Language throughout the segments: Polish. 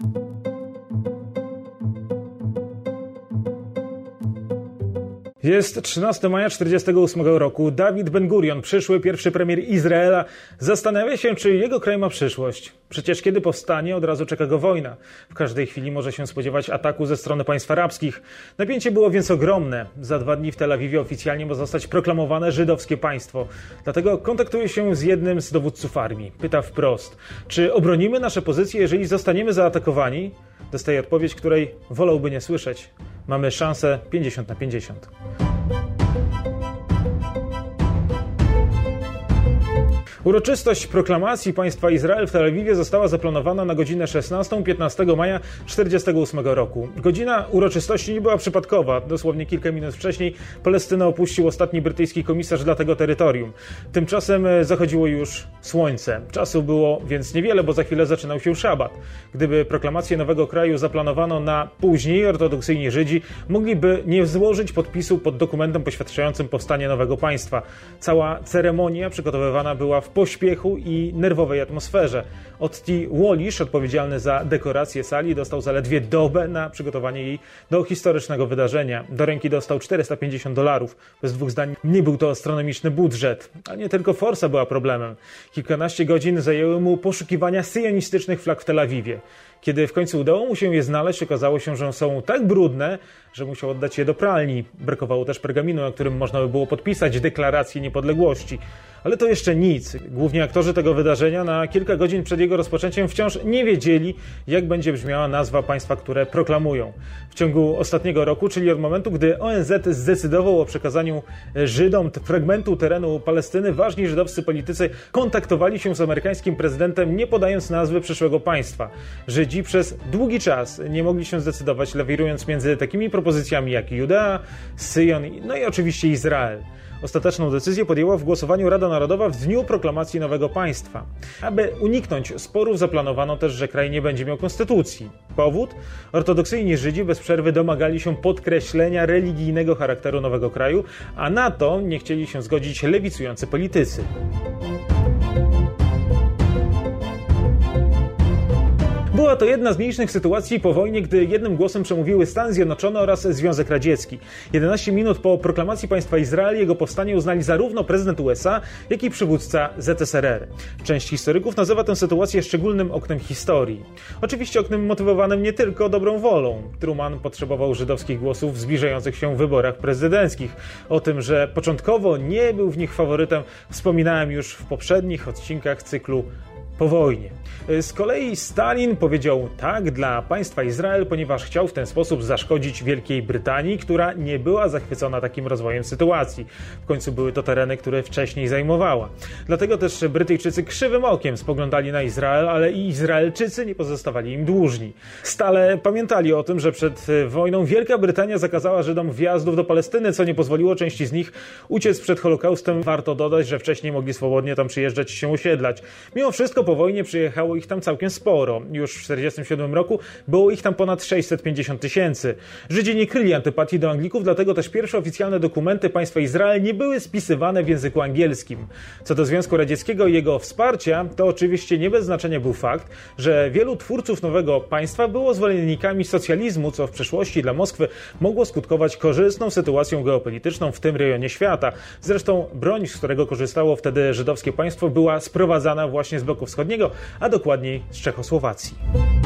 Thank you Jest 13 maja 1948 roku. Dawid Ben-Gurion, przyszły pierwszy premier Izraela, zastanawia się, czy jego kraj ma przyszłość. Przecież kiedy powstanie, od razu czeka go wojna. W każdej chwili może się spodziewać ataku ze strony państw arabskich. Napięcie było więc ogromne. Za dwa dni w Tel Awiwie oficjalnie ma zostać proklamowane żydowskie państwo. Dlatego kontaktuje się z jednym z dowódców armii. Pyta wprost, czy obronimy nasze pozycje, jeżeli zostaniemy zaatakowani? Dostaje odpowiedź, której wolałby nie słyszeć. Mamy szansę 50 na 50. Uroczystość proklamacji państwa Izrael w Tel Awiwie została zaplanowana na godzinę 16 15 maja 1948 roku. Godzina uroczystości nie była przypadkowa. Dosłownie kilka minut wcześniej Palestynę opuścił ostatni brytyjski komisarz dla tego terytorium. Tymczasem e, zachodziło już słońce. Czasu było więc niewiele, bo za chwilę zaczynał się szabat. Gdyby proklamację nowego kraju zaplanowano na później, ortodoksyjni Żydzi mogliby nie złożyć podpisu pod dokumentem poświadczającym powstanie nowego państwa. Cała ceremonia przygotowywana była w pośpiechu i nerwowej atmosferze. Otti Wolisz, odpowiedzialny za dekorację sali, dostał zaledwie dobę na przygotowanie jej do historycznego wydarzenia. Do ręki dostał 450 dolarów. Bez dwóch zdań nie był to astronomiczny budżet. A nie tylko forsa była problemem. Kilkanaście godzin zajęły mu poszukiwania syjonistycznych flag w Tel Awiwie. Kiedy w końcu udało mu się je znaleźć, okazało się, że są tak brudne, że musiał oddać je do pralni. Brakowało też pergaminu, na którym można by było podpisać deklarację niepodległości. Ale to jeszcze nic. Głównie aktorzy tego wydarzenia na kilka godzin przed jego rozpoczęciem wciąż nie wiedzieli, jak będzie brzmiała nazwa państwa, które proklamują. W ciągu ostatniego roku, czyli od momentu, gdy ONZ zdecydował o przekazaniu Żydom fragmentu terenu Palestyny, ważni żydowscy politycy kontaktowali się z amerykańskim prezydentem, nie podając nazwy przyszłego państwa. Żydzi przez długi czas nie mogli się zdecydować, lawirując między takimi propozycjami jak Judea, Syjon, no i oczywiście Izrael. Ostateczną decyzję podjęła w głosowaniu Rada Narodowa w dniu proklamacji nowego państwa. Aby uniknąć sporów, zaplanowano też, że kraj nie będzie miał konstytucji. Powód? Ortodoksyjni Żydzi bez przerwy domagali się podkreślenia religijnego charakteru nowego kraju, a na to nie chcieli się zgodzić lewicujący politycy. Była to jedna z mniejszych sytuacji po wojnie, gdy jednym głosem przemówiły Stany Zjednoczone oraz Związek Radziecki. 11 minut po proklamacji państwa Izrael jego powstanie uznali zarówno prezydent USA, jak i przywódca ZSRR. Część historyków nazywa tę sytuację szczególnym oknem historii. Oczywiście oknem motywowanym nie tylko dobrą wolą. Truman potrzebował żydowskich głosów w zbliżających się wyborach prezydenckich. O tym, że początkowo nie był w nich faworytem, wspominałem już w poprzednich odcinkach cyklu po wojnie. Z kolei Stalin powiedział tak dla państwa Izrael, ponieważ chciał w ten sposób zaszkodzić Wielkiej Brytanii, która nie była zachwycona takim rozwojem sytuacji. W końcu były to tereny, które wcześniej zajmowała. Dlatego też Brytyjczycy krzywym okiem spoglądali na Izrael, ale i Izraelczycy nie pozostawali im dłużni. Stale pamiętali o tym, że przed wojną Wielka Brytania zakazała Żydom wjazdów do Palestyny, co nie pozwoliło części z nich uciec przed Holokaustem. Warto dodać, że wcześniej mogli swobodnie tam przyjeżdżać i się osiedlać. Mimo wszystko po wojnie przyjechało ich tam całkiem sporo. Już w 1947 roku było ich tam ponad 650 tysięcy. Żydzi nie kryli antypatii do Anglików, dlatego też pierwsze oficjalne dokumenty państwa Izrael nie były spisywane w języku angielskim. Co do Związku Radzieckiego i jego wsparcia, to oczywiście nie bez znaczenia był fakt, że wielu twórców nowego państwa było zwolennikami socjalizmu, co w przyszłości dla Moskwy mogło skutkować korzystną sytuacją geopolityczną w tym rejonie świata. Zresztą broń, z którego korzystało wtedy żydowskie państwo, była sprowadzana właśnie z bloku wschodniego, a dokładniej z Czechosłowacji.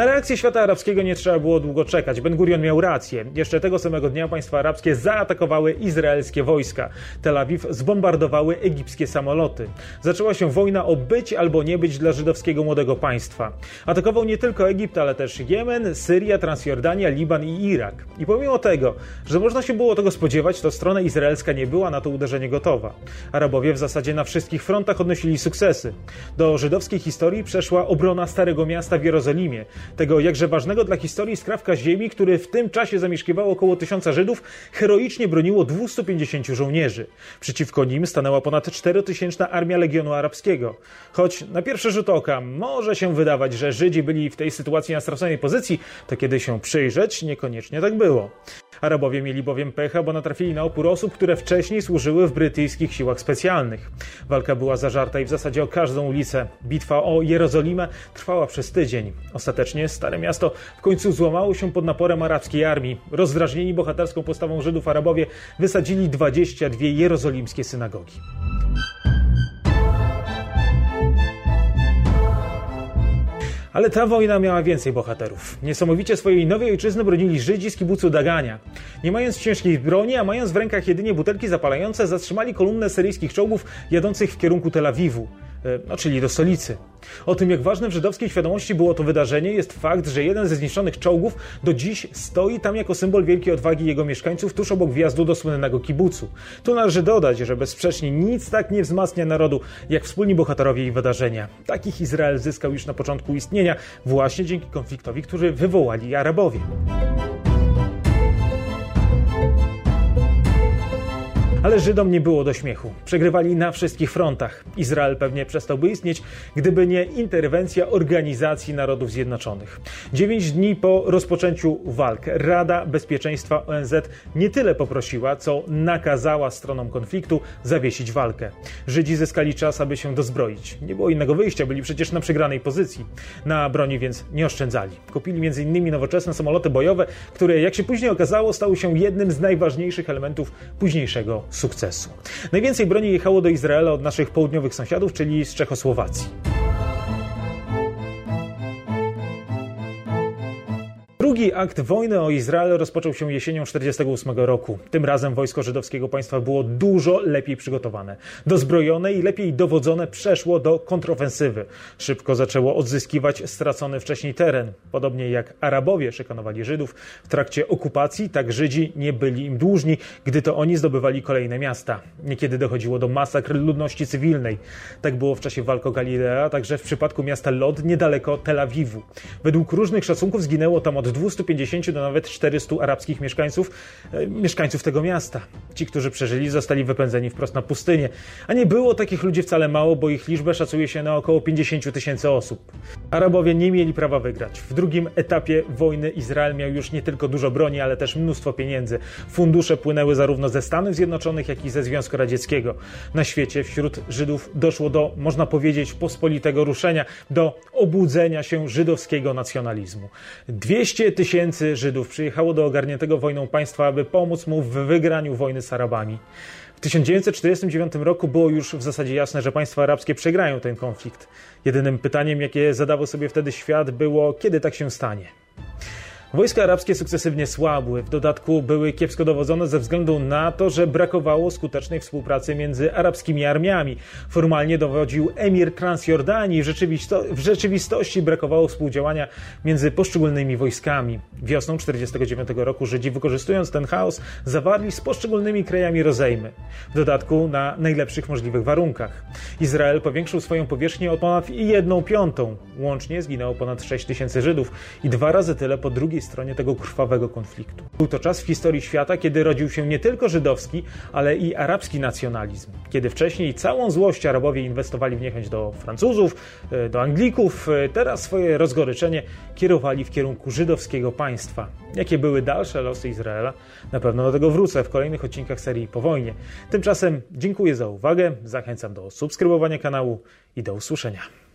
Na reakcję świata arabskiego nie trzeba było długo czekać. Ben Gurion miał rację. Jeszcze tego samego dnia państwa arabskie zaatakowały izraelskie wojska. Tel Awiw zbombardowały egipskie samoloty. Zaczęła się wojna o być albo nie być dla żydowskiego młodego państwa. Atakował nie tylko Egipt, ale też Jemen, Syria, Transjordania, Liban i Irak. I pomimo tego, że można się było tego spodziewać, to strona izraelska nie była na to uderzenie gotowa. Arabowie w zasadzie na wszystkich frontach odnosili sukcesy. Do żydowskiej historii przeszła obrona Starego Miasta w Jerozolimie, tego jakże ważnego dla historii skrawka ziemi, który w tym czasie zamieszkiwało około tysiąca Żydów, heroicznie broniło 250 żołnierzy. Przeciwko nim stanęła ponad 4000 armia Legionu Arabskiego. Choć na pierwszy rzut oka może się wydawać, że Żydzi byli w tej sytuacji na straconej pozycji, to kiedy się przyjrzeć, niekoniecznie tak było. Arabowie mieli bowiem pecha, bo natrafili na opór osób, które wcześniej służyły w brytyjskich siłach specjalnych. Walka była zażarta i w zasadzie o każdą ulicę. Bitwa o Jerozolimę trwała przez tydzień. Ostatecznie Stare Miasto w końcu złamało się pod naporem arabskiej armii. Rozdrażnieni bohaterską postawą Żydów Arabowie wysadzili 22 jerozolimskie synagogi. Ale ta wojna miała więcej bohaterów. Niesamowicie swojej nowej ojczyzny bronili Żydzi z kibucu Dagania. Nie mając ciężkiej broni, a mając w rękach jedynie butelki zapalające, zatrzymali kolumnę syryjskich czołgów jadących w kierunku Tel Awiwu. E, no, czyli do stolicy. O tym, jak ważne w żydowskiej świadomości było to wydarzenie, jest fakt, że jeden ze zniszczonych czołgów do dziś stoi tam jako symbol wielkiej odwagi jego mieszkańców tuż obok wjazdu do słynnego kibucu. Tu należy dodać, że bezsprzecznie nic tak nie wzmacnia narodu, jak wspólni bohaterowie i wydarzenia. Takich Izrael zyskał już na początku istnienia, właśnie dzięki konfliktowi, który wywołali Arabowie. Ale Żydom nie było do śmiechu. Przegrywali na wszystkich frontach. Izrael pewnie przestałby istnieć, gdyby nie interwencja Organizacji Narodów Zjednoczonych. Dziewięć dni po rozpoczęciu walk Rada Bezpieczeństwa ONZ nie tyle poprosiła, co nakazała stronom konfliktu zawiesić walkę. Żydzi zyskali czas, aby się dozbroić. Nie było innego wyjścia, byli przecież na przegranej pozycji. Na broni więc nie oszczędzali. Kupili m.in. nowoczesne samoloty bojowe, które, jak się później okazało, stały się jednym z najważniejszych elementów późniejszego sukcesu. Najwięcej broni jechało do Izraela od naszych południowych sąsiadów, czyli z Czechosłowacji. Drugi akt wojny o Izrael rozpoczął się jesienią 1948 roku. Tym razem wojsko żydowskiego państwa było dużo lepiej przygotowane. Dozbrojone i lepiej dowodzone przeszło do kontrofensywy. Szybko zaczęło odzyskiwać stracony wcześniej teren. Podobnie jak Arabowie szykanowali Żydów w trakcie okupacji, tak Żydzi nie byli im dłużni, gdy to oni zdobywali kolejne miasta. Niekiedy dochodziło do masakr ludności cywilnej. Tak było w czasie walk o Galilea, także w przypadku miasta Lod niedaleko Tel Awiwu. Według różnych szacunków zginęło tam od 250 do nawet 400 arabskich mieszkańców, e, mieszkańców tego miasta. Ci, którzy przeżyli, zostali wypędzeni wprost na pustynię. A nie było takich ludzi wcale mało, bo ich liczbę szacuje się na około 50 tysięcy osób. Arabowie nie mieli prawa wygrać. W drugim etapie wojny Izrael miał już nie tylko dużo broni, ale też mnóstwo pieniędzy. Fundusze płynęły zarówno ze Stanów Zjednoczonych, jak i ze Związku Radzieckiego. Na świecie wśród Żydów doszło do, można powiedzieć, pospolitego ruszenia, do obudzenia się żydowskiego nacjonalizmu. 200 tysięcy Żydów przyjechało do ogarniętego wojną państwa, aby pomóc mu w wygraniu wojny z Arabami. W 1949 roku było już w zasadzie jasne, że państwa arabskie przegrają ten konflikt. Jedynym pytaniem, jakie zadawał sobie wtedy świat, było, kiedy tak się stanie. Wojska arabskie sukcesywnie słabły, w dodatku były kiepsko dowodzone ze względu na to, że brakowało skutecznej współpracy między arabskimi armiami. Formalnie dowodził emir Transjordanii, w, rzeczywisto w rzeczywistości brakowało współdziałania między poszczególnymi wojskami. Wiosną 1949 roku Żydzi, wykorzystując ten chaos, zawarli z poszczególnymi krajami rozejmy. W dodatku na najlepszych możliwych warunkach. Izrael powiększył swoją powierzchnię o ponad jedną piątą. Łącznie zginęło ponad 6 tysięcy Żydów i dwa razy tyle po drugiej drugiej stronie tego krwawego konfliktu. Był to czas w historii świata, kiedy rodził się nie tylko żydowski, ale i arabski nacjonalizm. Kiedy wcześniej całą złość Arabowie inwestowali w niechęć do Francuzów, e, do Anglików, e, teraz swoje rozgoryczenie kierowali w kierunku żydowskiego państwa. Jakie były dalsze losy Izraela? Na pewno do tego wrócę w kolejnych odcinkach serii po wojnie. Tymczasem dziękuję za uwagę, zachęcam do subskrybowania kanału i do usłyszenia.